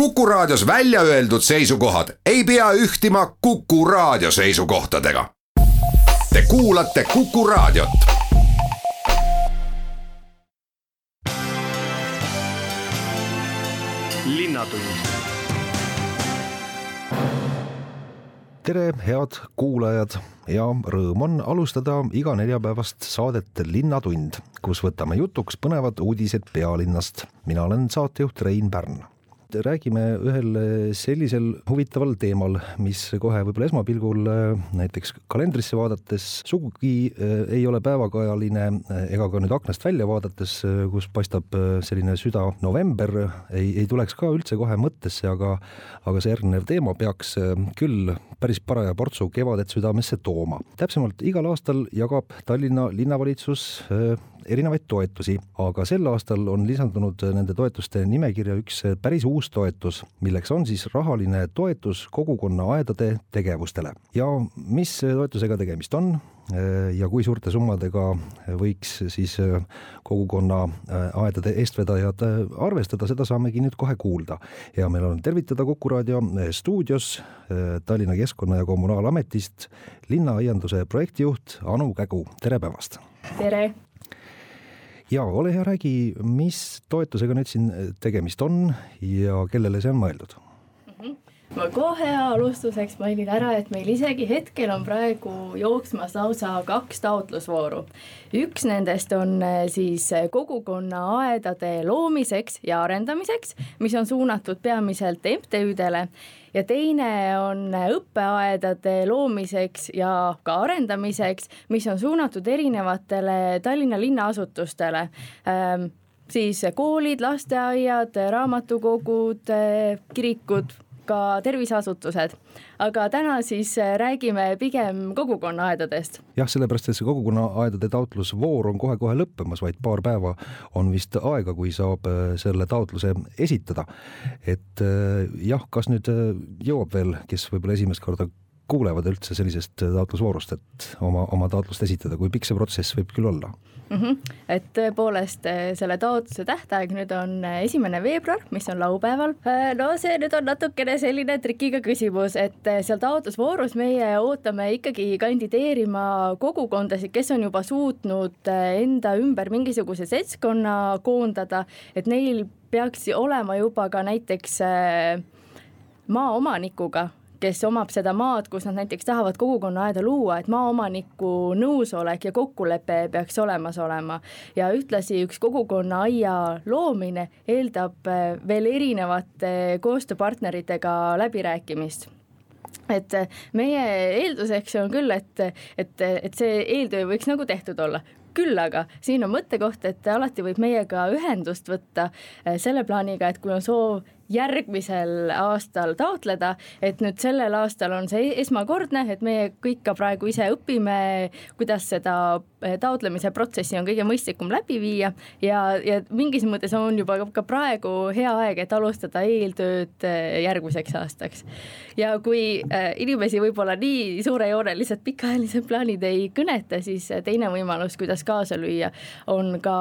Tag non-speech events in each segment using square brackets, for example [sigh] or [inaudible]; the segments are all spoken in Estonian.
Kuku Raadios välja öeldud seisukohad ei pea ühtima Kuku Raadio seisukohtadega. Te kuulate Kuku Raadiot. tere, head kuulajad ja rõõm on alustada iga neljapäevast saadet Linnatund, kus võtame jutuks põnevad uudised pealinnast. mina olen saatejuht Rein Pärn räägime ühel sellisel huvitaval teemal, mis kohe võib-olla esmapilgul näiteks kalendrisse vaadates sugugi äh, ei ole päevakajaline äh, ega ka nüüd aknast välja vaadates, äh, kus paistab selline süda november, ei, ei tuleks ka üldse kohe mõttesse, aga aga see järgnev teema peaks küll päris paraja portsu kevadet südamesse tooma. täpsemalt igal aastal jagab Tallinna linnavalitsus erinevaid toetusi, aga sel aastal on lisandunud nende toetuste nimekirja üks päris uus toetus, milleks on siis rahaline toetus kogukonnaaedade tegevustele. ja mis toetusega tegemist on? ja kui suurte summadega võiks siis kogukonna aedade eestvedajad arvestada, seda saamegi nüüd kohe kuulda. hea meel on tervitada Kuku raadio stuudios Tallinna Keskkonna- ja Kommunaalametist linnaaianduse projektijuht Anu Kägu, tere päevast! tere! Ja ole hea, räägi, mis toetusega nüüd siin tegemist on ja kellele see on mõeldud? Mhm. ma kohe alustuseks mainin ära, et meil isegi hetkel on praegu jooksmas lausa kaks taotlusvooru. üks nendest on eh, siis kogukonnaaedade loomiseks ja arendamiseks, mis on suunatud peamiselt MTÜ-dele ja teine on õppeaedade loomiseks ja ka arendamiseks, mis on suunatud erinevatele Tallinna linnaasutustele. Ähm, siis koolid, lasteaiad, raamatukogud, kirikud ka terviseasutused. aga täna siis räägime pigem kogukonnaaedadest. jah, sellepärast, et see kogukonnaaedade taotlusvoor on kohe-kohe lõppemas, vaid paar päeva on vist aega, kui saab äh, selle taotluse esitada. et äh, jah, kas nüüd äh, jõuab veel, kes võib-olla esimest korda kuulevad üldse sellisest taotlusvoorust, et oma, oma taotlust esitada, kui pikk see protsess võib küll olla mm? -hmm. et tõepoolest selle taotluse tähtaeg nüüd on esimene veebruar, mis on laupäeval. no see nüüd on natukene selline trikiga küsimus, et seal taotlusvoorus meie ootame ikkagi kandideerima kogukondasid, kes on juba suutnud enda ümber mingisuguse seltskonna koondada, et neil peaks olema juba ka näiteks maaomanikuga kes omab seda maad, kus nad näiteks tahavad kogukonnaaeda luua, et maaomaniku nõusolek ja kokkulepe peaks olemas olema. ja ühtlasi üks kogukonnaaia loomine eeldab eh, veel erinevate koostööpartneritega läbirääkimist et eh, meie eelduseks on küll, et, et, et see eeltöö võiks nagu tehtud olla küll aga siin on mõttekoht, et alati võib meiega ühendust võtta eh, selle plaaniga, et kui on soov järgmisel aastal taotleda, et nüüd sellel aastal on see esmakordne, et meie kõik ka praegu ise õpime, kuidas seda eh, taotlemise protsessi on kõige mõistlikum läbi viia ja, ja mingis mõttes on juba ka praegu hea aeg, et alustada eeltööd eh, järgmiseks aastaks. ja kui eh, inimesi võib-olla nii suurejoonelised pikaajalised plaanid ei kõneta, siis teine võimalus, kuidas kaasa lüüa, on ka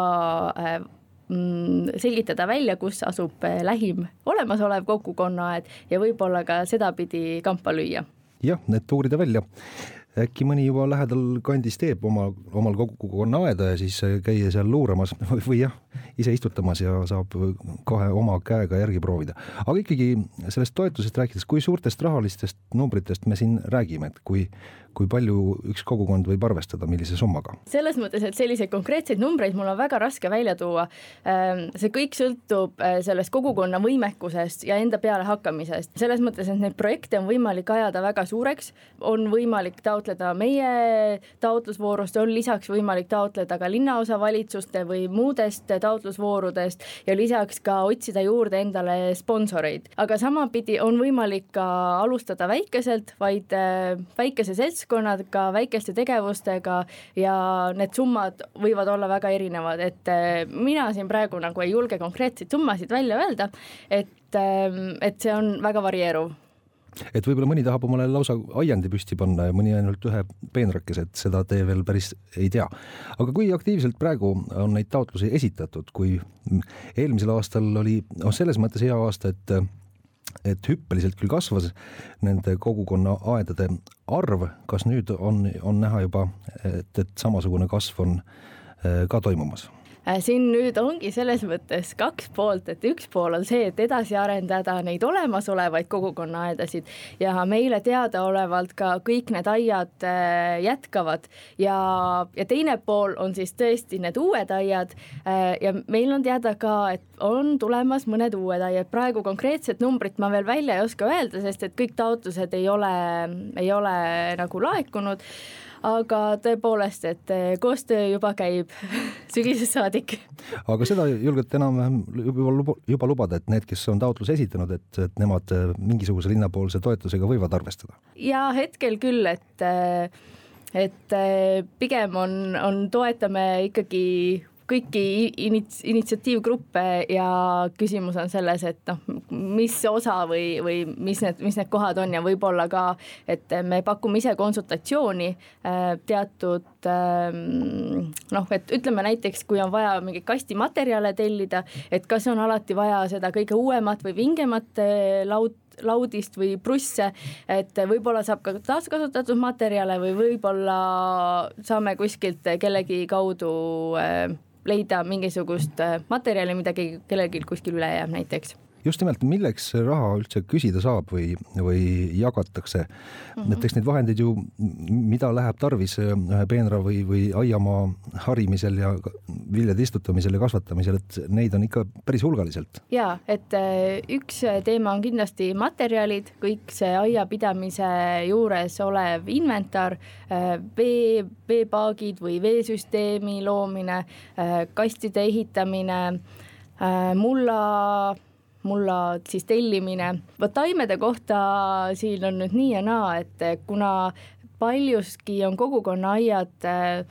selgitada välja, kus asub eh, lähim olemasolev kogukonnaaed ja võib-olla ka sedapidi kampa lüüa. jah, et uurida välja äkki mõni juba lähedal kandis teeb oma, omal kogukonnaaeda ja siis käia seal luuramas [laughs] või jah, ise istutamas ja saab kohe oma käega järgi proovida. aga ikkagi sellest toetusest rääkides, kui suurtest rahalistest numbritest me siin räägime, et kui kui palju üks kogukond võib arvestada, millise summaga? selles mõttes, et selliseid konkreetseid numbreid mul on väga raske välja tuua. Ähm, see kõik sõltub äh, sellest kogukonna võimekusest ja enda pealehakkamisest, selles mõttes, et neid projekte on võimalik ajada väga suureks, on võimalik taotleda meie taotlusvoorust, on lisaks võimalik taotleda ka linnaosavalitsuste või muudest taotlusvoorudest ja lisaks ka otsida juurde endale sponsoreid, aga samapidi on võimalik ka alustada väikeselt, vaid äh, väikese seltskonnaga väikeste tegevustega ja need summad võivad olla väga erinevad, et äh, mina siin praegu nagu ei julge konkreetseid summasid välja öelda, et, ähm, et see on väga varieeruv et võib-olla mõni tahab omale lausa aiandi püsti panna ja mõni ainult ühe peenrakese, et seda te veel päris ei tea. aga kui aktiivselt praegu on neid taotlusi esitatud, kui eelmisel aastal oli, noh, selles mõttes hea aasta, et et hüppeliselt küll kasvas nende kogukonna aedade arv, kas nüüd on, on näha juba, et, et samasugune kasv on äh, ka toimumas? Äh, siin nüüd ongi selles mõttes kaks poolt, et üks pool on see, et edasi arendada neid olemasolevaid kogukonnaaedasid ja meile teadaolevalt ka kõik need aiad äh, jätkavad. Ja, ja teine pool on siis tõesti need uued aiad äh, ja meil on teada ka, et on tulemas mõned uued aiad, praegu konkreetset numbrit ma veel välja ei oska öelda, sest et kõik taotlused ei ole, ei ole nagu laekunud aga tõepoolest, et eh, koostöö juba käib [laughs] sügisest saadik. aga seda julgete enam-vähem juba, juba lubada, et need, kes on taotluse esitanud, et, et nemad eh, mingisuguse linnapoolse toetusega võivad arvestada? ja hetkel küll, et eh, et pigem on, on, toetame ikkagi kõiki inits-, initsiatiivgruppe ja küsimus on selles, et noh, mis osa või, või mis need, mis need kohad on ja võib-olla ka, et me pakume ise konsultatsiooni äh, teatud ähm, noh, et ütleme näiteks, kui on vaja mingeid kastimaterjale tellida, et kas on alati vaja seda kõige uuemat või vingemat äh, laud, laudist või prusse, et võib-olla saab ka taaskasutatud materjale või võib-olla saame kuskilt kellegi kaudu äh, leida mingisugust äh, materjali, mida keegi, kellelgi kuskil üle jääb näiteks just nimelt, milleks raha üldse küsida saab või, või jagatakse mm. -hmm. näiteks neid vahendeid ju, mida läheb tarvis ühe peenra või, või aiamaa harimisel ja viljade istutamisel ja kasvatamisel, et neid on ikka päris hulgaliselt. ja et äh, üks teema on kindlasti materjalid, kõik see aiapidamise juures olev inventar, äh, vee, veepaagid või veesüsteemi loomine, äh, kastide ehitamine, mulla mulla siis tellimine. vot taimede kohta siin on nüüd nii ja naa, et kuna paljuski on kogukonnaaiad äh,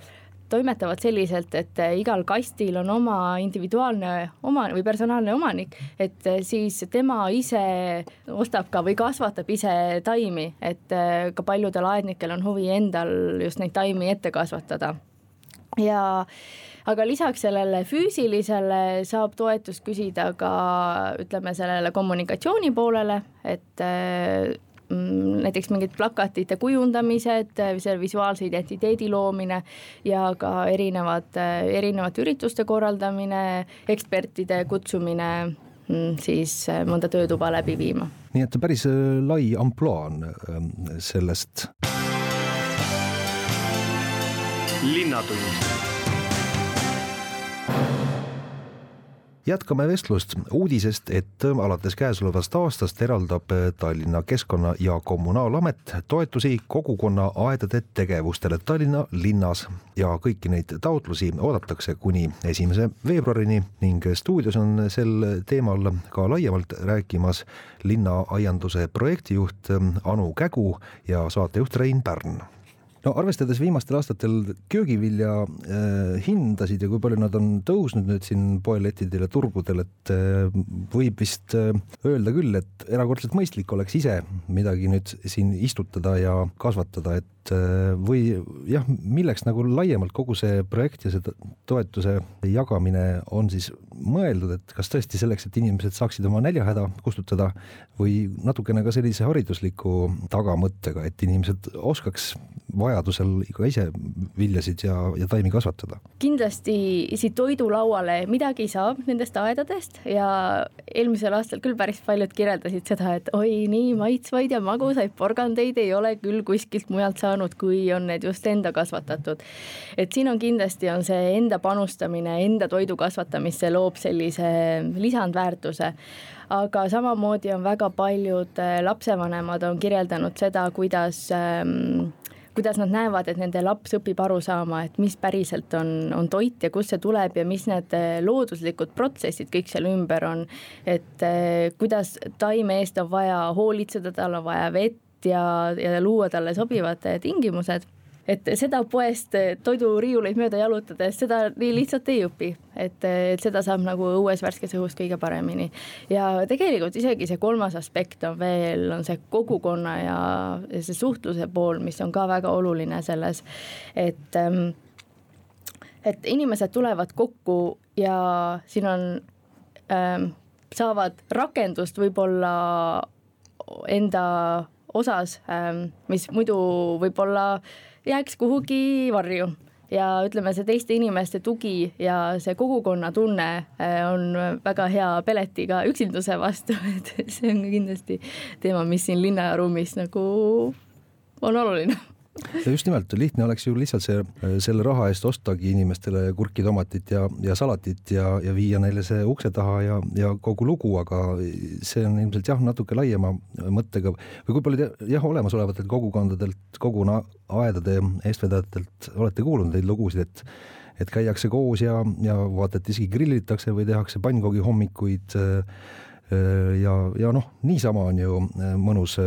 toimetavad selliselt, et äh, igal kastil on oma individuaalne oma või personaalne omanik, et siis tema ise ostab ka või kasvatab ise taimi, et ka paljudel aednikel on huvi endal just neid taimi ette kasvatada ja aga lisaks sellele füüsilisele saab toetust küsida ka ütleme sellele kommunikatsiooni poolele, et mm, näiteks mingid plakatite kujundamised, selle visuaalse identiteedi loomine ja ka erinevad, erinevate ürituste korraldamine, ekspertide kutsumine mm, siis mõnda töötuba läbi viima. nii et päris äh, lai ampluaa on ähm, sellest. linnatund jätkame vestlust. Uudisest, et alates käesolevast aastast eraldab Tallinna Keskkonna- ja Kommunaalamet toetusi kogukonna aedade tegevustele Tallinna linnas. Ja kõiki neid taotlusi oodatakse kuni esimese veebruarini ning stuudios on sel teemal ka laiemalt rääkimas linnaaianduse projektijuht Anu Kägu ja saatejuht Rein Pärn no arvestades viimastel aastatel köögivilja äh, hindasid ja kui palju nad on tõusnud nüüd siin poelettidel ja turgudel, et äh, võib vist äh, öelda küll, et erakordselt mõistlik oleks ise midagi nüüd siin istutada ja kasvatada, et äh, või jah, milleks nagu laiemalt kogu see projekt ja see toetuse jagamine on siis mõeldud, et kas tõesti selleks, et inimesed saaksid oma näljahäda kustutada või natukene ka sellise haridusliku tagamõttega, et inimesed oskaks vajadusel ka ise viljasid ja, ja taimi kasvatada. kindlasti siit toidulauale midagi saab nendest aedadest ja eelmisel aastal küll päris paljud kirjeldasid seda, et oi, nii maitsvaid ja magusaid porgandeid ei ole küll kuskilt mujalt saanud, kui on need just enda kasvatatud. et siin on kindlasti, on see enda panustamine enda toidu kasvatamisse loob sellise lisandväärtuse aga samamoodi on väga paljud lapsevanemad on kirjeldanud seda, kuidas ähm, kuidas nad näevad, et nende laps õpib aru saama, et mis päriselt on, on toit ja kust see tuleb ja mis need eh, looduslikud protsessid kõik seal ümber on. et eh, kuidas taime eest on vaja hoolitseda, tal on vaja vett ja, ja luua talle sobivad tingimused et seda poest toiduriiuleid mööda jalutades, seda nii lihtsalt ei õpi, et, et seda saab nagu õues värskes õhus kõige paremini. ja tegelikult isegi see kolmas aspekt on veel, on see kogukonna ja see suhtluse pool, mis on ka väga oluline selles, et ähm, et inimesed tulevad kokku ja siin on ähm,, saavad rakendust võib-olla enda osas, ähm, mis muidu võib-olla jääks kuhugi varju. Ja ütleme, see teiste inimeste tugi ja see kogukonnatunne äh, on väga hea peletiga üksilduse vastu, [laughs] et see on kindlasti teema, mis siin linnaruumis nagu on oluline just nimelt, lihtne oleks ju lihtsalt see, selle raha eest ostagi inimestele kurki, tomatit ja, ja salatit ja, ja viia neile see ukse taha ja, ja kogu lugu, aga see on ilmselt jah, natuke laiema mõttega. Või kui palju te jah, olemasolevatelt kogukondadelt, kogukonnaaedade eestvedajatelt olete kuulnud neid lugusid, et et käiakse koos ja, ja vaata, et isegi grillitakse või tehakse pannkoogi hommikuid ja, ja noh, niisama on ju mõnus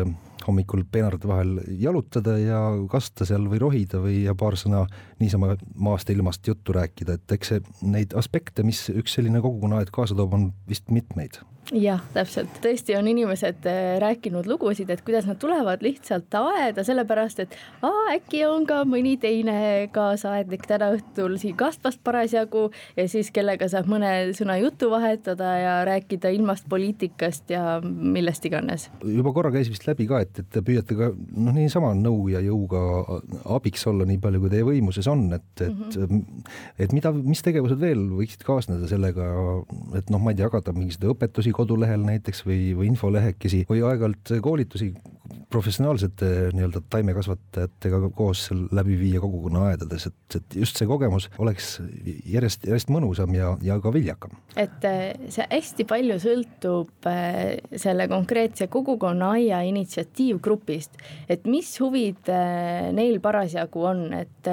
hommikul peenarate vahel jalutada ja kasta seal või rohida või ja paar sõna niisama maast ja ilmast juttu rääkida, et eks see neid aspekte, mis üks selline kogukonnaaed kaasa toob, on vist mitmeid jah, täpselt, tõesti on inimesed äh, rääkinud lugusid, et kuidas nad tulevad lihtsalt aeda, sellepärast et aa, äkki on ka mõni teine kaasaednik täna õhtul siin kastvast parasjagu ja siis kellega saab mõne sõna juttu vahetada ja rääkida ilmast, poliitikast ja millest iganes. juba korra käis vist läbi ka, et, et te püüate ka noh, niisama nõu ja jõuga abiks olla nii palju, kui teie võimuses on, et, et mm, -hmm. et mida, mis tegevused veel võiksid kaasneda sellega, et noh, ma ei tea, jagada mingisuguseid õpetusi kodulehel näiteks või, või infolehekesi või aeg-ajalt koolitusi professionaalsete nii-öelda taimekasvatajatega koos läbi viia kogukonnaaedades, et, et just see kogemus oleks järjest, järjest mõnusam ja, ja ka viljakam. et eh, see hästi palju sõltub eh, selle konkreetse kogukonnaaia initsiatiivgrupist, et mis huvid eh, neil parasjagu on, et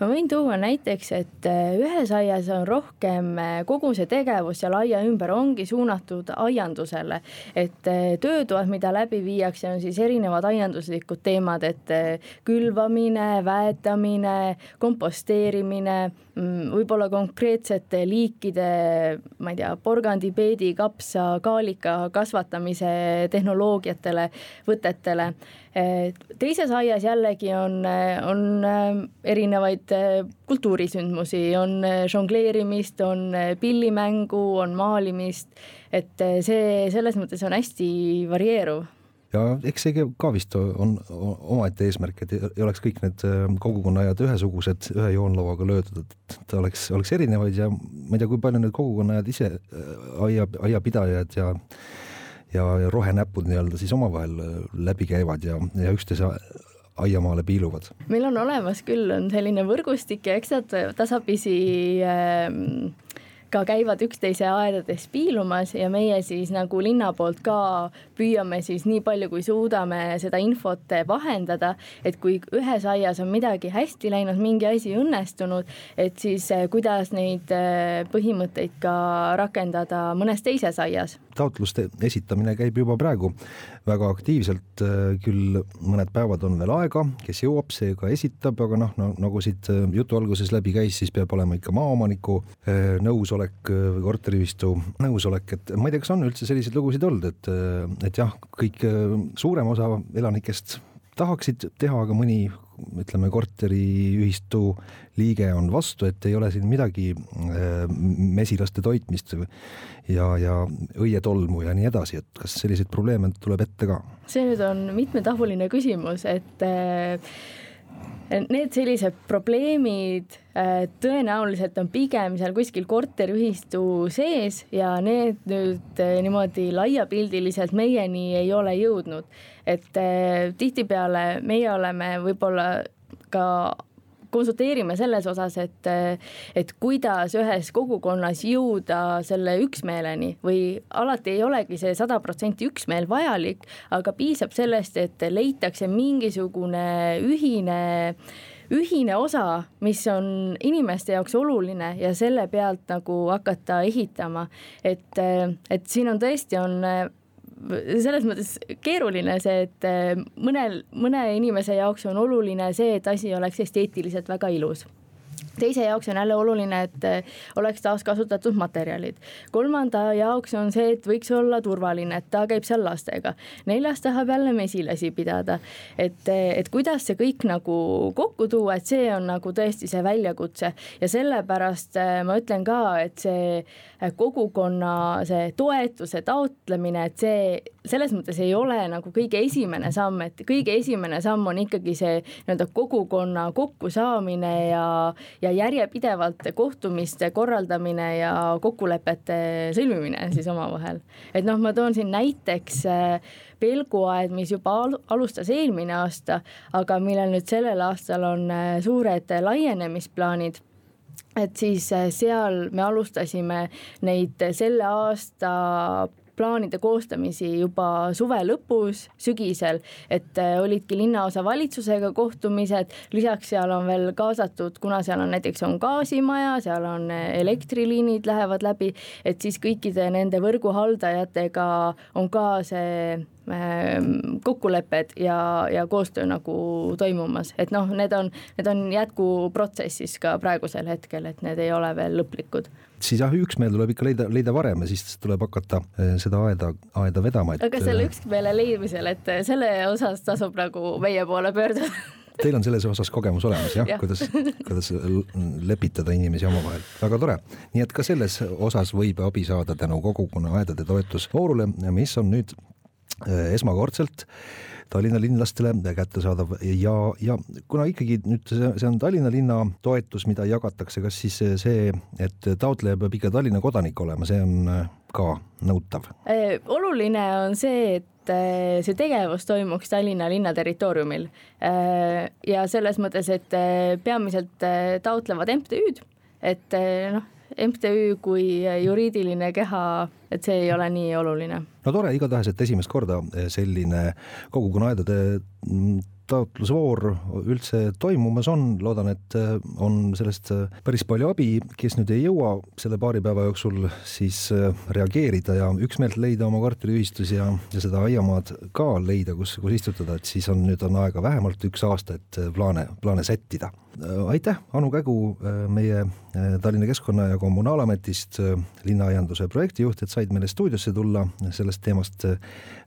ma võin tuua näiteks, et ühes aias on rohkem kogu see tegevus seal aia ümber ongi suunatud aiandusele, et töötoad, mida läbi viiakse, on siis erinevad aianduslikud teemad, et eh, külvamine, väetamine, komposteerimine, mm, võib-olla konkreetsete liikide, ma ei tea, porgandi, peedi, kapsa, kaalika kasvatamise tehnoloogiatele, võtetele. Eh, teises aias jällegi on, on eh, erinevaid kultuurisündmusi, on žongleerimist, on pillimängu, on maalimist, et see selles mõttes on hästi varieeruv ja eks see ka vist on omaette eesmärk, et ei oleks kõik need äh, kogukonnaaed ühesugused, ühe joonlauaga löödud, et ta oleks, oleks erinevaid ja ma ei tea, kui palju need kogukonnaaed ise, äh, aia, aiapidajad ja ja, ja rohenäpud nii-öelda siis omavahel äh, läbi käivad ja, ja üksteise aiamaale piiluvad? meil on olemas küll, on selline võrgustik ja eks nad tasapisi äh, ka käivad üksteise aedades piilumas ja meie siis nagu linna poolt ka püüame siis nii palju, kui suudame seda infot vahendada, et kui ühes aias on midagi hästi läinud, mingi asi õnnestunud, et siis eh, kuidas neid eh, põhimõtteid ka rakendada mõnes teises aias. taotluste esitamine käib juba praegu väga aktiivselt, äh, küll mõned päevad on veel aega, kes jõuab, see ka esitab, aga noh no,, nagu siit äh, jutu alguses läbi käis, siis peab olema ikka maaomaniku äh, nõusolek või korteriühistu nõusolek, et ma ei tea, kas on üldse selliseid lugusid olnud, et, et jah, kõik suurem osa elanikest tahaksid teha, aga mõni ütleme, korteriühistu liige on vastu, et ei ole siin midagi mesilaste toitmist ja, ja õietolmu ja nii edasi, et kas selliseid probleeme tuleb ette ka? see nüüd on mitmetahuline küsimus, et äh, need sellised probleemid äh, tõenäoliselt on pigem seal kuskil korteriühistu sees ja need nüüd äh, niimoodi laiapildiliselt meieni ei ole jõudnud. et tihtipeale meie oleme võib-olla ka konsulteerime selles osas, et, et kuidas ühes kogukonnas jõuda selle üksmeeleni või alati ei olegi see sada protsenti üksmeel vajalik, aga piisab sellest, et leitakse mingisugune ühine ühine osa, mis on inimeste jaoks oluline ja selle pealt nagu hakata ehitama. et, et siin on tõesti, on selles mõttes keeruline see, et äh, mõnel, mõne inimese jaoks on oluline see, et asi oleks esteetiliselt väga ilus teise jaoks on jälle oluline, et eh, oleks taaskasutatud materjalid. kolmanda jaoks on see, et võiks olla turvaline, et ta käib seal lastega. neljas tahab jälle mesilasi pidada. et, eh, et kuidas see kõik nagu kokku tuua, et see on nagu tõesti see väljakutse ja sellepärast eh, ma ütlen ka, et see kogukonna see toetuse taotlemine, et see selles mõttes ei ole nagu kõige esimene samm, et kõige esimene samm on ikkagi see nii-öelda kogukonna kokkusaamine ja, ja järjepidevalt kohtumiste korraldamine ja kokkulepete sõlmimine siis omavahel. et noh, ma toon siin näiteks äh, Pelguaed, mis juba alustas eelmine aasta, aga millel nüüd sellel aastal on äh, suured laienemisplaanid et siis äh, seal me alustasime neid selle aasta plaanide koostamisi juba suve lõpus, sügisel, et äh, olidki linnaosa valitsusega kohtumised, lisaks seal on veel kaasatud, kuna seal on näiteks on gaasimaja, seal on äh, elektriliinid lähevad läbi, et siis kõikide nende võrguhaldajatega on ka see ähm, kokkulepped ja, ja koostöö nagu toimumas, et noh, need on, need on jätkuprotsessis ka praegusel hetkel, et need ei ole veel lõplikud siis jah, üksmeel tuleb ikka leida, leida varem ja siis tuleb hakata eh, seda aeda, aeda vedama, et. aga selle eh, üksmeele leidmisel, et eh, selle osas tasub nagu meie poole pöörduda [laughs] Teil on selles osas kogemus olemas jah ja., kuidas, kuidas lepitada inimesi omavahel, väga tore. nii et ka selles osas võib abi saada tänu kogukonna aedade toetusvoorule, mis on nüüd esmakordselt Tallinna linlastele kättesaadav ja, ja kuna ikkagi nüüd see, see on Tallinna linna toetus, mida jagatakse, kas siis see, et taotleja peab ikka Tallinna kodanik olema, see on äh, ka nõutav? Äh, oluline on see, et äh, see tegevus toimuks Tallinna linna territooriumil. ja selles mõttes, et peamiselt taotlevad MTÜ-d, et noh MTÜ kui juriidiline keha, et see ei ole nii oluline. no tore igatahes, et esimest korda selline kogukonnaaedade mm, taotlusvoor üldse toimumas on, loodan, et äh, on sellest äh, päris palju abi, kes nüüd ei jõua selle paari päeva jooksul siis reageerida ja üksmeelt leida oma korteriühistus ja, ja seda aiamaad ka leida, kus, kus istutada, et siis on nüüd on aega vähemalt üks aasta, et plaane, plaane sättida. Aitäh, Anu Kägu, meie Tallinna Keskkonna- ja Kommunaalametist linnaaianduse projektijuht, et said meile stuudiosse tulla sellest teemast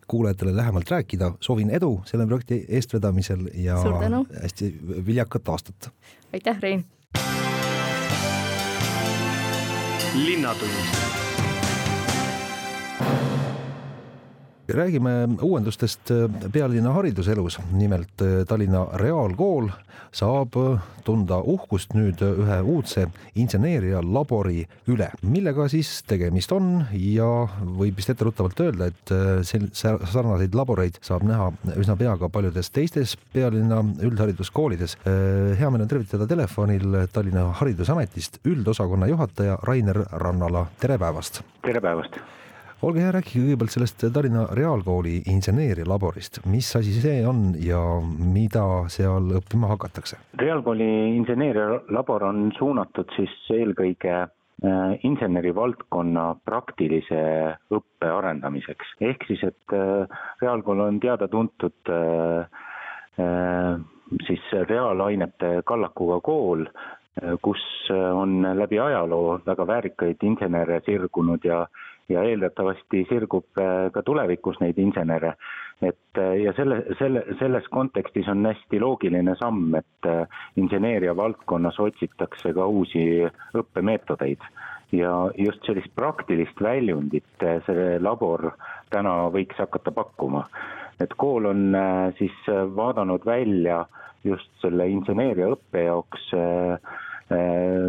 kuulajatele lähemalt rääkida, soovin edu selle projekti eestvedamisel ja hästi viljakat aastat. aitäh, Rein. linnatund räägime uuendustest pealinna hariduselus, nimelt Tallinna Reaalkool saab tunda uhkust nüüd ühe uudse inseneerialabori üle, millega siis tegemist on ja võib vist etteruttavalt öelda, et sarnaseid laboreid saab näha üsna pea ka paljudes teistes pealinna üldhariduskoolides. hea meel on tervitada telefonil Tallinna Haridusametist üldosakonna juhataja Rainer Rannala, tere päevast! tere päevast! Olge hea, rääkige kõigepealt sellest Tallinna Reaalkooli inseneerialaborist, mis asi see on ja mida seal õppima hakatakse? reaalkooli inseneerialabor on suunatud siis eelkõige äh, insenerivaldkonna praktilise õppe arendamiseks, ehk siis, et äh, reaalkool on teada-tuntud äh, siis reaalainete kallakuga kool, kus on läbi ajaloo väga väärikaid insenere sirgunud ja ja eeldatavasti sirgub äh, ka tulevikus neid insenere. et äh, ja selle, selle, selles kontekstis on hästi loogiline samm, et äh, inseneeria valdkonnas otsitakse ka uusi õppemeetodeid ja just sellist praktilist väljundit see labor täna võiks hakata pakkuma. et kool on siis vaadanud välja just selle inseneeriaõppe jaoks äh,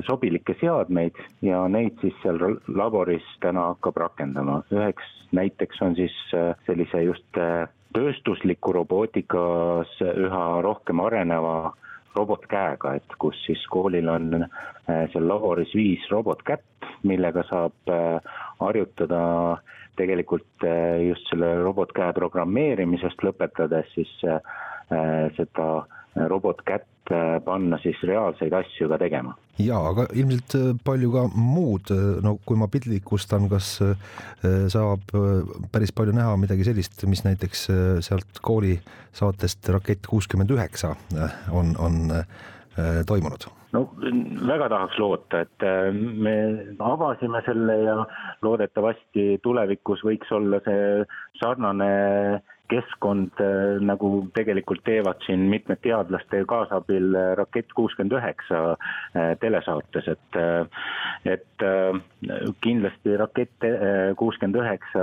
sobilikke seadmeid ja neid siis seal laboris täna hakkab rakendama. üheks näiteks on siis äh, sellise just äh, tööstusliku robootikas üha rohkem areneva robotkäega, et kus siis koolil on seal laboris viis robotkätt, millega saab harjutada tegelikult just selle robotkäe programmeerimisest lõpetades siis seda robotkätt äh, panna siis reaalseid asju ka tegema. ja, aga ilmselt äh, palju ka muud, äh, no kui ma piltlikustan, kas saab päris palju näha midagi sellist, mis näiteks sealt kooli saatest Rakett kuuskümmend üheksa on, on toimunud? no väga tahaks loota, et me avasime selle ja loodetavasti tulevikus võiks olla see sarnane keskkond, äh, nagu tegelikult teevad siin mitmed teadlaste kaasabil äh, Rakett kuuskümmend üheksa äh, telesaates, et et kindlasti Rakett kuuskümmend üheksa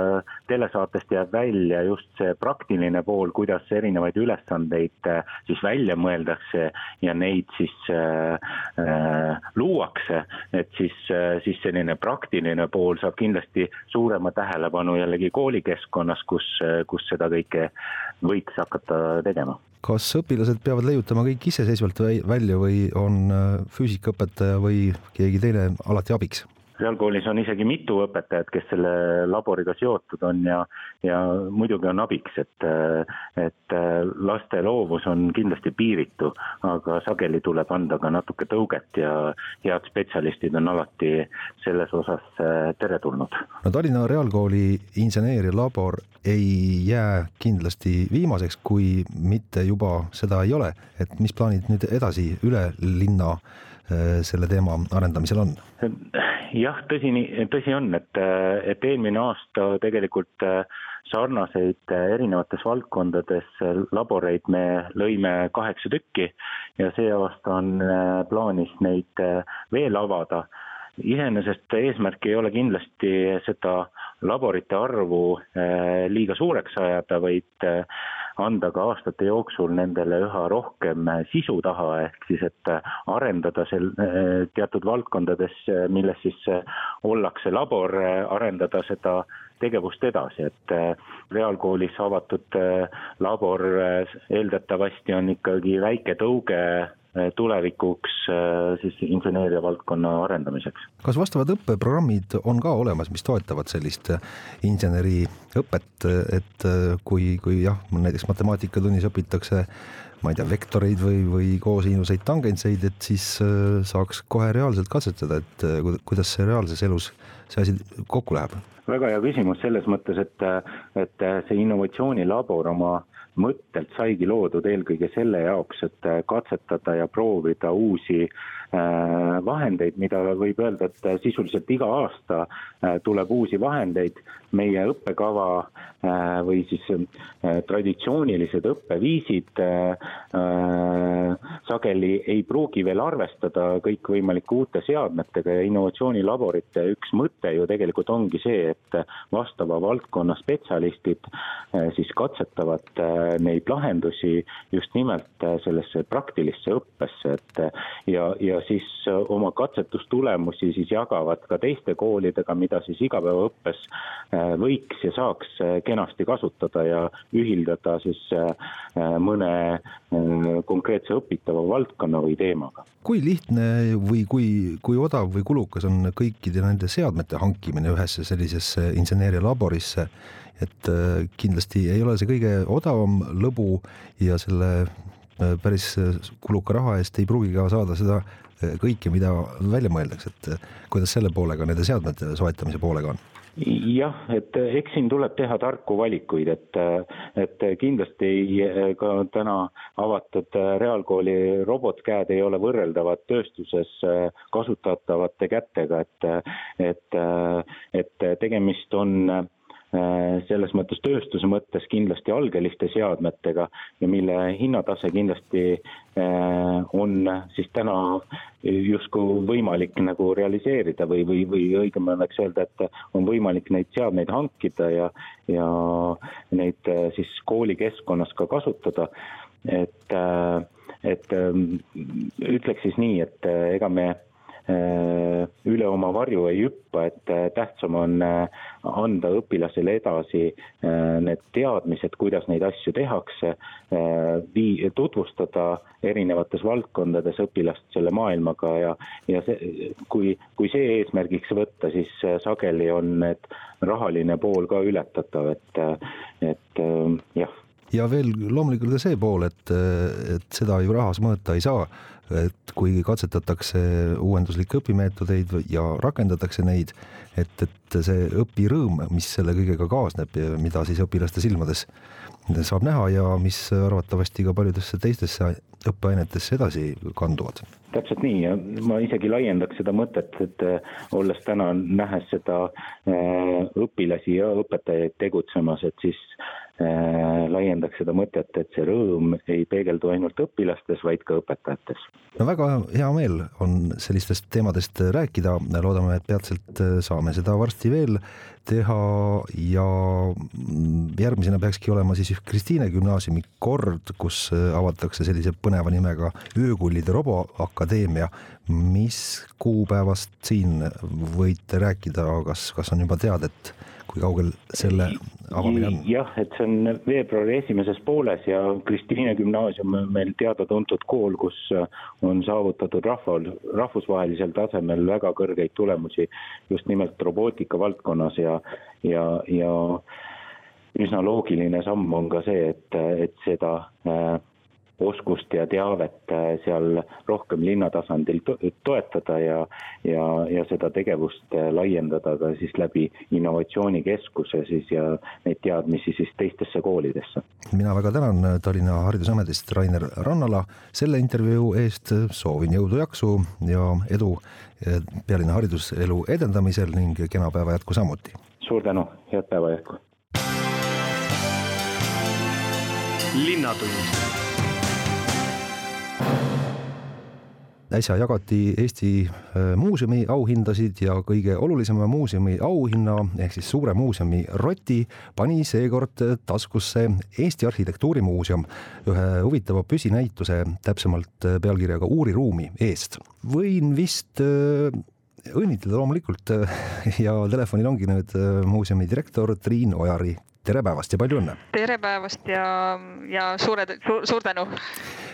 telesaatest jääb välja just see praktiline pool, kuidas erinevaid ülesandeid siis välja mõeldakse ja neid siis äh, luuakse, et siis, siis selline praktiline pool saab kindlasti suurema tähelepanu jällegi koolikeskkonnas, kus, kus seda kõike kõike võiks hakata tegema. kas õpilased peavad leiutama kõik iseseisvalt välja või on äh, füüsikaõpetaja või keegi teine alati abiks? Reaalkoolis on isegi mitu õpetajat, kes selle laboriga seotud on ja, ja muidugi on abiks, et, et laste loovus on kindlasti piiritu, aga sageli tuleb anda ka natuke tõuget ja head spetsialistid on alati selles osas äh, teretulnud. no Tallinna Reaalkooli inseneerialabor ei jää kindlasti viimaseks, kui mitte juba seda ei ole, et mis plaanid nüüd edasi üle linna selle teema arendamisel on? jah, tõsi, tõsi on, et, et eelmine aasta tegelikult äh, sarnaseid äh, erinevates valdkondades äh, laboreid me lõime kaheksa tükki ja see aasta on plaanis neid veel avada. iseenesest eesmärk ei ole kindlasti seda laborite arvu liiga suureks ajada, vaid anda ka aastate jooksul nendele üha rohkem sisu taha, ehk siis et arendada sel-, teatud valdkondades, milles siis ollakse labor, arendada seda tegevust edasi, et reaalkoolis avatud labor eeldatavasti on ikkagi väike tõuge tulevikuks eh, siis inseneeria valdkonna arendamiseks. kas vastavad õppeprogrammid on ka olemas, mis toetavad sellist eh, inseneriõpet, et kui, kui jah, näiteks matemaatikatunnis õpitakse ma ei tea, vektoreid või, või koosinuseid, tangentseid, et siis saaks kohe reaalselt katsetada, et kuidas see reaalses elus, see asi kokku läheb? väga hea küsimus selles mõttes, et, et see innovatsioonilabor oma mõttelt saigi loodud eelkõige selle jaoks, et katsetada ja proovida uusi vahendeid, mida võib öelda, et sisuliselt iga aasta äh, tuleb uusi vahendeid. meie õppekava äh, või siis traditsioonilised õppeviisid sageli ei pruugi veel arvestada kõikvõimalike uute seadmetega ja innovatsioonilaborite üks mõte ju tegelikult ongi see, et vastava valdkonna spetsialistid siis katsetavad neid lahendusi just nimelt äh, sellesse praktilisse õppesse, et äh, ja, ja siis äh, oma katsetustulemusi siis jagavad ka teiste koolidega, mida siis igapäevaõppes võiks ja saaks kenasti kasutada ja ühildada siis mõne konkreetse õpitava valdkonna või teemaga. kui lihtne või kui, kui odav või kulukas on kõikide nende seadmete hankimine ühesse sellisesse inseneerialaborisse et äh, kindlasti ei ole see kõige odavam lõbu ja selle äh, päris äh, kuluka raha eest ei pruugi ka saada seda kõike, mida välja mõeldakse, et kuidas selle poolega, nende seadmete soetamise poolega on? jah, et eks siin tuleb teha tarku valikuid, et, et kindlasti ka täna avatud reaalkooli robotkäed ei ole võrreldavad tööstuses kasutatavate kätega, et, et, et tegemist on selles mõttes tööstuse mõttes kindlasti algeliste seadmetega ja mille hinnatase kindlasti äh, on siis täna justkui võimalik nagu realiseerida või, või, või õigem oleks öelda, et on võimalik neid seadmeid hankida ja, ja neid äh, siis koolikeskkonnas ka kasutada. et, et ütleks siis nii, et ega me Äh, üle oma varju ei hüppa, et äh, tähtsam on äh, anda õpilasele edasi need teadmised, kuidas neid asju tehakse, vii-, tutvustada erinevates valdkondades õpilast selle maailmaga ja, ja see, kui, kui see eesmärgiks võtta, siis sageli on need rahaline pool ka ületatav, et, et jah ja veel loomulikult ka see pool, et, et seda ju rahas mõõta ei saa et kui katsetatakse uuenduslikke õpimeetodeid ja rakendatakse neid, et, et see õpirõõm, mis selle kõigega kaasneb ja mida siis õpilaste silmades saab näha ja mis arvatavasti ka paljudesse teistesse õppeainetesse edasi kanduvad. täpselt nii ja ma isegi laiendaks seda mõtet, et olles täna nähes seda õpilasi ja õpetajaid tegutsemas, et siis laiendaks seda mõtet, et see rõõm ei peegeldu ainult õpilastes, vaid ka õpetajates. no väga hea meel on sellistest teemadest rääkida, loodame, et peatselt saame seda varsti veel teha ja järgmisena peakski olema siis Kristiine gümnaasiumi kord, kus avatakse sellise põneva nimega Öökullide Roboakadeemia. mis kuupäevast siin võite rääkida, kas, kas on juba teada, et kui kaugel selle avamine on? jah, et see on veebruari esimeses pooles ja Kristiine gümnaasium on meil teada-tuntud kool, kus on saavutatud rahval, rahvusvahelisel tasemel väga kõrgeid tulemusi just nimelt robootika valdkonnas ja, ja, ja üsna loogiline samm on ka see, et, et seda äh, oskust ja teavet äh, seal rohkem linnatasandil to toetada ja, ja, ja seda tegevust äh, laiendada ka siis läbi innovatsioonikeskuse siis ja neid teadmisi siis teistesse koolidesse. mina väga tänan Tallinna Haridusametist Rainer Rannala selle intervjuu eest, soovin jõudu, jaksu ja edu pealinna hariduselu edendamisel ning kena päeva jätku samuti. suur tänu, head päeva jätku. linnatund äsja jagati Eesti äh, muuseumi auhindasid ja kõige olulisema muuseumi auhinna ehk siis suure muuseumi roti pani seekord taskusse Eesti Arhitektuurimuuseum ühe huvitava püsinäituse, täpsemalt äh, pealkirjaga Uuriruumi eest. võin vist äh, õnnitleda loomulikult [laughs] ja telefonil ongi nüüd muuseumi direktor Triin Ojari. tere päevast ja palju õnne! tere päevast ja, ja suure suur, suur tänu!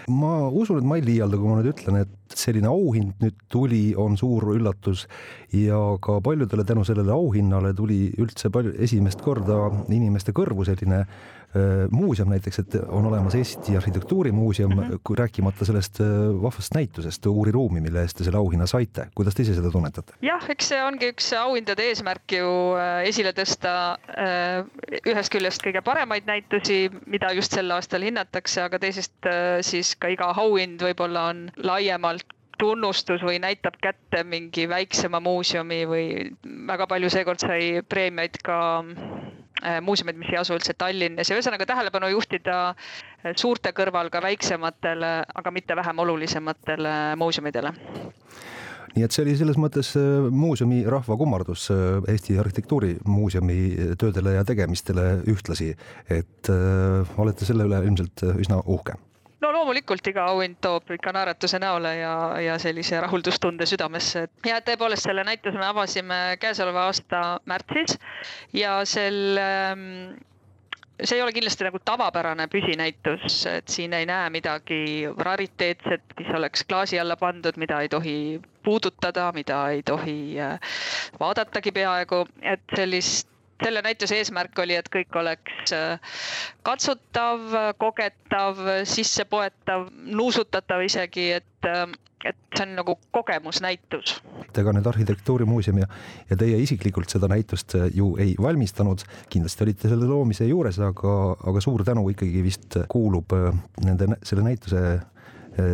Ma usun, et ma ei liialda, kui ma nüüd ütlen, et selline auhind nüüd tuli, on suur üllatus ja ka paljudele tänu sellele auhinnale tuli üldse palju, esimest korda inimeste kõrvu selline äh, muuseum näiteks, et on olemas Eesti Arhitektuurimuuseum mm, -hmm. rääkimata sellest äh, vahvast näitusest Uuri ruumi, mille eest te selle auhinna saite. kuidas te ise seda tunnetate? jah, eks see ongi üks auhindade eesmärk ju äh, esile tõsta äh, ühest küljest kõige paremaid näitusi, mida just sel aastal hinnatakse, aga teisest äh, siis ka iga auhind võib-olla on laiemalt tunnustus või näitab kätte mingi väiksema muuseumi või väga palju seekord sai preemiaid ka äh, muuseumid, mis ei asu üldse Tallinnas. Ja ühesõnaga tähelepanu juhtida äh, suurte kõrval ka väiksematele, aga mitte vähem olulisematele muuseumidele nii et see oli selles mõttes äh, muuseumi rahvakummardus Eesti Arhitektuurimuuseumi töödele ja tegemistele ühtlasi, et olete selle üle ilmselt üsna uhke no loomulikult iga auhind toob ikka naeratuse näole ja, ja sellise rahuldustunde südamesse. ja tõepoolest selle näituse me avasime käesoleva aasta märtsis ja selle see ei ole kindlasti nagu tavapärane püsinäitus, et siin ei näe midagi rariteetset, mis oleks klaasi alla pandud, mida ei tohi puudutada, mida ei tohi äh, vaadatagi peaaegu, et sellist selle näituse eesmärk oli, et kõik oleks äh, katsutav, kogetav, sissepoetav, nuusutatav isegi, et, äh, et see on nagu kogemusnäitus. ega nüüd Arhitektuurimuuseum ja, ja teie isiklikult seda näitust äh, ju ei valmistanud, kindlasti olite selle loomise juures, aga, aga suur tänu ikkagi vist kuulub nende, selle näituse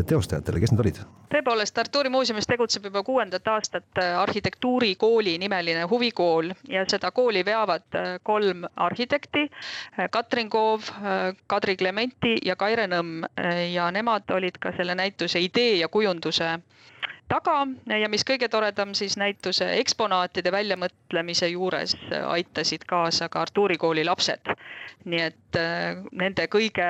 teostajatele, kes need olid? tõepoolest, Artuuri muuseumis tegutseb juba kuuendat aastat äh, arhitektuurikooli nimeline huvikool ja seda kooli veavad äh, kolm arhitekti, äh, Katrin Koov, Kadri Klementi ja Kaire Nõmm ja nemad olid ka selle näituse idee ja kujunduse taga ja mis kõige toredam, siis näituse eksponaatide väljamõtlemise juures aitasid kaasa ka Artuuri kooli lapsed. nii et nende kõige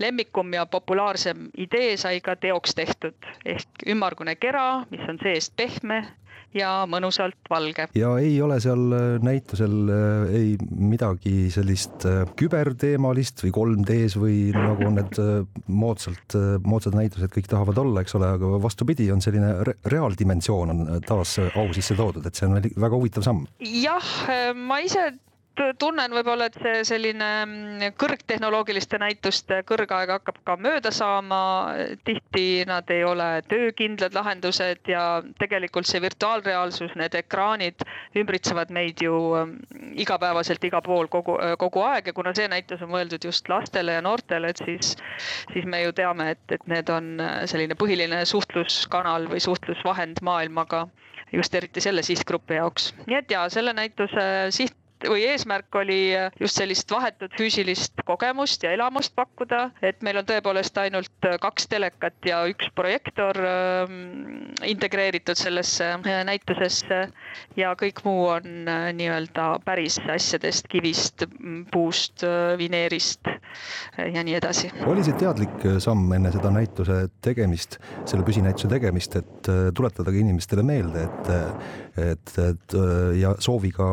lemmikum ja populaarsem idee sai ka teoks tehtud ehk ümmargune kera, mis on seest pehme ja mõnusalt valge. ja ei ole seal äh, näitusel äh, ei midagi sellist äh, küberteemalist või 3D-s või nagu on need moodsalt, moodsad näitused kõik tahavad olla, eks ole, aga vastupidi, on selline re reaaldimensioon on taas au sisse toodud, et see on väga huvitav samm. jah, ma ise tunnen võib-olla, et see selline mm, kõrgtehnoloogiliste näituste kõrgaeg hakkab ka mööda saama. tihti nad ei ole töökindlad lahendused ja tegelikult see virtuaalreaalsus, need ekraanid ümbritsevad meid ju mm, igapäevaselt igal pool kogu, kogu aeg ja kuna see näitus on mõeldud just lastele ja noortele, et siis, siis me ju teame, et, et need on selline põhiline suhtluskanal või suhtlusvahend maailmaga just eriti selle sihtgrupi jaoks. nii et ja selle näituse siht või eesmärk oli just sellist vahetut füüsilist kogemust ja elamust pakkuda, et meil on tõepoolest ainult kaks telekat ja üks projektoor ähm, integreeritud sellesse äh, näitusesse ja kõik muu on äh, nii-öelda päris asjadest, kivist, puust, äh, vineerist ja nii edasi. oli see teadlik samm enne seda näituse tegemist, selle püsinäituse tegemist, et tuletadagi inimestele meelde, et, et, et ja sooviga,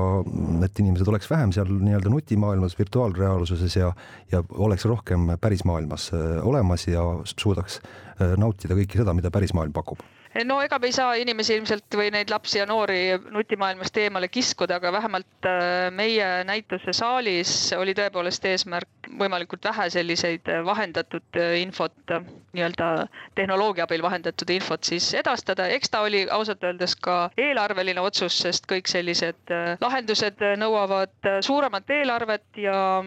et inimesed inimesed oleks vähem seal nii-öelda nutimaailmas, virtuaalreaalsuses ja, ja oleks rohkem pärismaailmas äh, olemas ja suudaks äh, nautida kõike seda, mida pärismaailm pakub no ega me ei saa inimesi ilmselt või neid lapsi ja noori nutimaailmast eemale kiskuda, aga vähemalt äh, meie näituse saalis oli tõepoolest eesmärk võimalikult vähe selliseid vahendatud infot, nii-öelda tehnoloogia abil vahendatud infot siis edastada. eks ta oli ausalt öeldes ka eelarveline otsus, sest kõik sellised äh, lahendused nõuavad äh, suuremat eelarvet ja,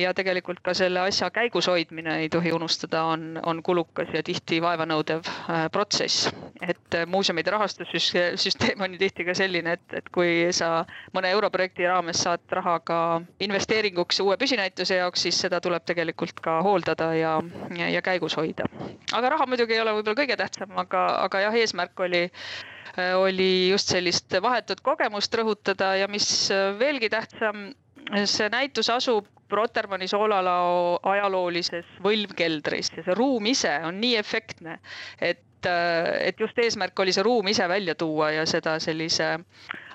ja tegelikult ka selle asja käigus hoidmine ei tohi unustada, on, on kulukas ja tihti vaevanõudev protsess et äh, muuseumide rahastussüsteem on ju tihti ka selline, et, et kui sa mõne europrojekti raames saad raha ka investeeringuks uue püsinäituse jaoks, siis seda tuleb tegelikult ka hooldada ja, ja, ja käigus hoida. aga raha muidugi ei ole võib-olla kõige tähtsam, aga, aga jah, eesmärk oli äh, oli just sellist vahetut kogemust rõhutada ja mis äh, veelgi tähtsam, see näitus asub Rotermanni soolalao ajaloolises võlvkeldris ja see ruum ise on nii efektne, et et, äh, et just eesmärk oli see ruum ise välja tuua ja seda sellise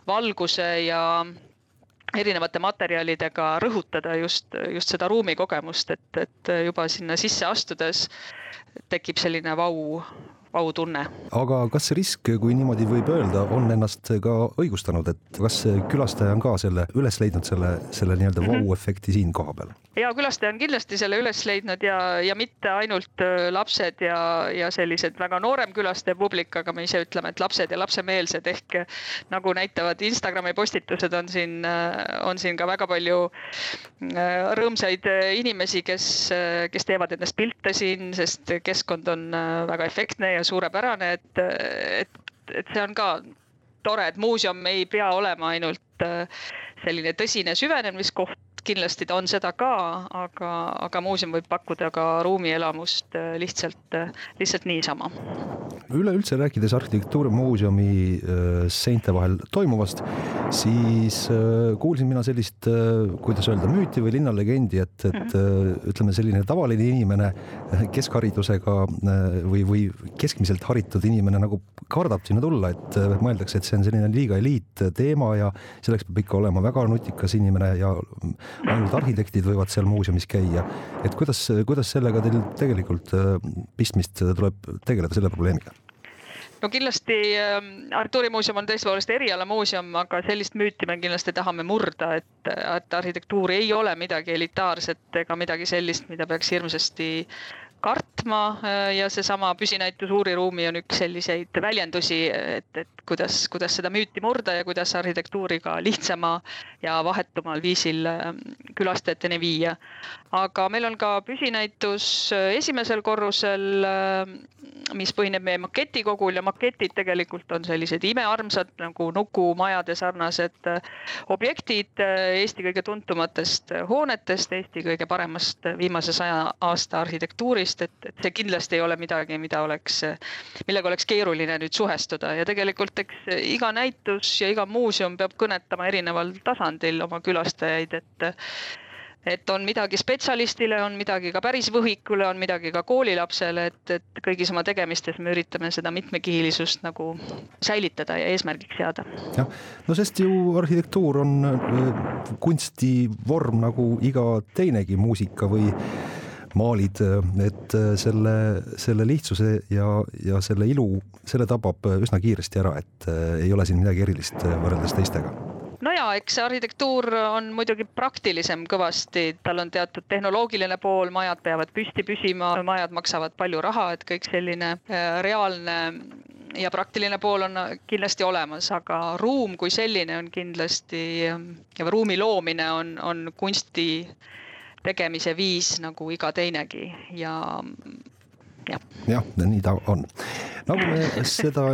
valguse ja erinevate materjalidega rõhutada just, just seda ruumikogemust, et, et juba sinna sisse astudes tekib selline vau, autunne. aga kas see risk, kui niimoodi võib öelda, on ennast ka õigustanud, et kas külastaja on ka selle üles leidnud selle, selle nii-öelda mhm. vau-efekti siin kohapeal? ja külastaja on kindlasti selle üles leidnud ja, ja mitte ainult äh, lapsed ja, ja sellised väga noorem külastaja publik, aga me ise ütleme, et lapsed ja lapsemeelsed ehk nagu näitavad Instagrami postitused, on siin, äh, on siin ka väga palju äh, rõõmsaid inimesi, kes, kes teevad endast pilte siin, sest keskkond on väga efektne ja suurepärane, et, et, et see on ka tore, et muuseum ei pea olema ainult selline tõsine süvenemiskoht, kindlasti ta on seda ka, aga, aga muuseum võib pakkuda ka ruumielamust äh, lihtsalt, äh, lihtsalt niisama. üleüldse rääkides arhitektuurimuuseumi äh, seinte vahel toimuvast, siis kuulsin mina sellist, kuidas öelda, müüti või linnalegendi, et, et -hmm. ütleme, selline tavaline inimene keskharidusega või, või keskmiselt haritud inimene nagu kardab sinna tulla, et mõeldakse, et see on selline liiga eliitteema ja selleks peab ikka olema väga nutikas inimene ja ainult arhitektid võivad seal muuseumis käia. et kuidas, kuidas sellega teil tegelikult äh, pistmist tuleb tegeleda, selle probleemiga? no kindlasti äh, Artuurimuuseum on tõepoolest erialamuuseum, aga sellist müüti me kindlasti tahame murda, et, et arhitektuur ei ole midagi elitaarset ega midagi sellist, mida peaks hirmsasti kartma äh, ja seesama püsinäitus uuriruumi on üks selliseid väljendusi, et, et kuidas, kuidas seda müüti murda ja kuidas arhitektuuri ka lihtsama ja vahetumal viisil ähm, külastajateni viia. aga meil on ka püsinäitus äh, esimesel korrusel, mis põhineb meie maketikogul ja maketid tegelikult on sellised imearmsad nagu nukumajade sarnased äh, objektid Eesti kõige tuntumatest hoonetest, Eesti kõige paremast viimase saja aasta arhitektuurist sellist, et, et see kindlasti ei ole midagi, mida oleks, millega oleks keeruline nüüd suhestuda ja tegelikult eks iga näitus ja iga muuseum peab kõnetama erineval tasandil oma külastajaid, et et on midagi spetsialistile, on midagi ka päris võhikule, on midagi ka koolilapsele, et, et kõigis oma tegemistes me üritame seda mitmekihilisust nagu säilitada ja eesmärgiks seada. jah, no sest ju arhitektuur on äh, kunstivorm nagu iga teinegi muusika või maalid, et äh, selle, selle lihtsuse ja, ja selle ilu, selle tabab üsna kiiresti ära, et äh, ei ole siin midagi erilist äh, võrreldes teistega. No ja eks see arhitektuur on muidugi praktilisem kõvasti, tal on teatud tehnoloogiline pool, majad peavad püsti püsima, majad maksavad palju raha, et kõik selline äh, reaalne ja praktiline pool on kindlasti olemas, aga ruum kui selline on kindlasti ja ruumi loomine on, on kunsti tegemise viis nagu iga teinegi ja jah. jah, nii ta on. nagu me [laughs] seda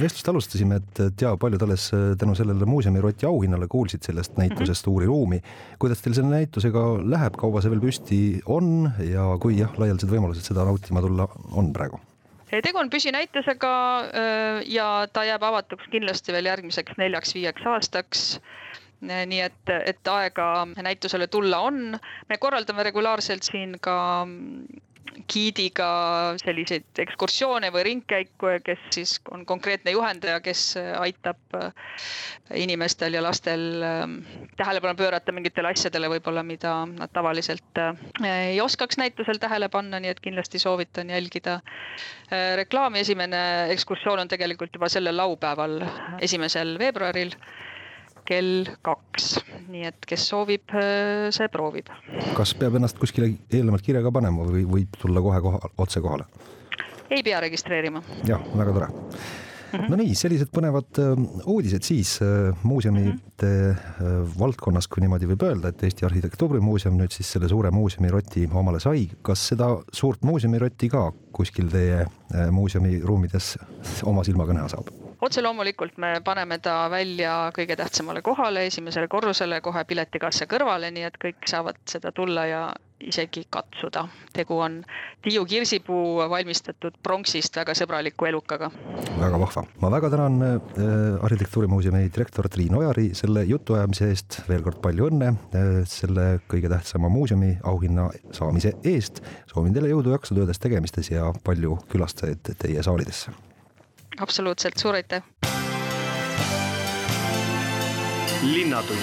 vestlust alustasime, et, et ja paljud alles tänu sellele muuseumi Roti auhinnale kuulsid sellest näitusest mm -hmm. Uuri ruumi. kuidas teil selle näitusega läheb, kaua see veel püsti on ja kui jah, laialdased võimalused seda nautima tulla on praegu? tegu on püsinäitusega ja ta jääb avatuks kindlasti veel järgmiseks neljaks-viieks aastaks nii et, et aega näitusele tulla on. me korraldame regulaarselt siin ka giidiga selliseid ekskursioone või ringkäiku, kes siis on konkreetne juhendaja, kes aitab äh, inimestel ja lastel ähm, tähelepanu pöörata mingitele asjadele võib-olla, mida nad tavaliselt äh, ei oskaks näitusel tähele panna, nii et kindlasti soovitan jälgida äh, reklaami. esimene ekskursioon on tegelikult juba sellel laupäeval, esimesel veebruaril kell kaks, nii et kes soovib, äh, see proovib. kas peab ennast kuskile eelnevalt kirja ka panema või võib tulla kohe koha, otse kohale? ei pea registreerima. jah, väga tore Mm -hmm. no nii, sellised põnevad äh, uudised siis äh, muuseumide mm -hmm. valdkonnas, kui niimoodi võib öelda, et Eesti Arhitektuurimuuseum nüüd siis selle suure muuseumiroti omale sai. kas seda suurt muuseumirotti ka kuskil teie muuseumi ruumides oma silmaga näha saab? Otse loomulikult me paneme ta välja kõige tähtsamale kohale, esimesele korrusele kohe piletikassa kõrvale, nii et kõik saavad seda tulla ja isegi katsuda. tegu on Tiiu Kirsipuu valmistatud pronksist väga sõbraliku elukaga. väga vahva, ma väga tänan äh, Arhitektuurimuuseumi direktor Triin Ojari selle jutuajamise eest, veel kord palju õnne äh, selle kõige tähtsama muuseumi auhinna saamise eest. soovin teile jõudu, jaksu töödes tegemistes ja palju külastajaid teie saalidesse absoluutselt, suur aitäh. linnatund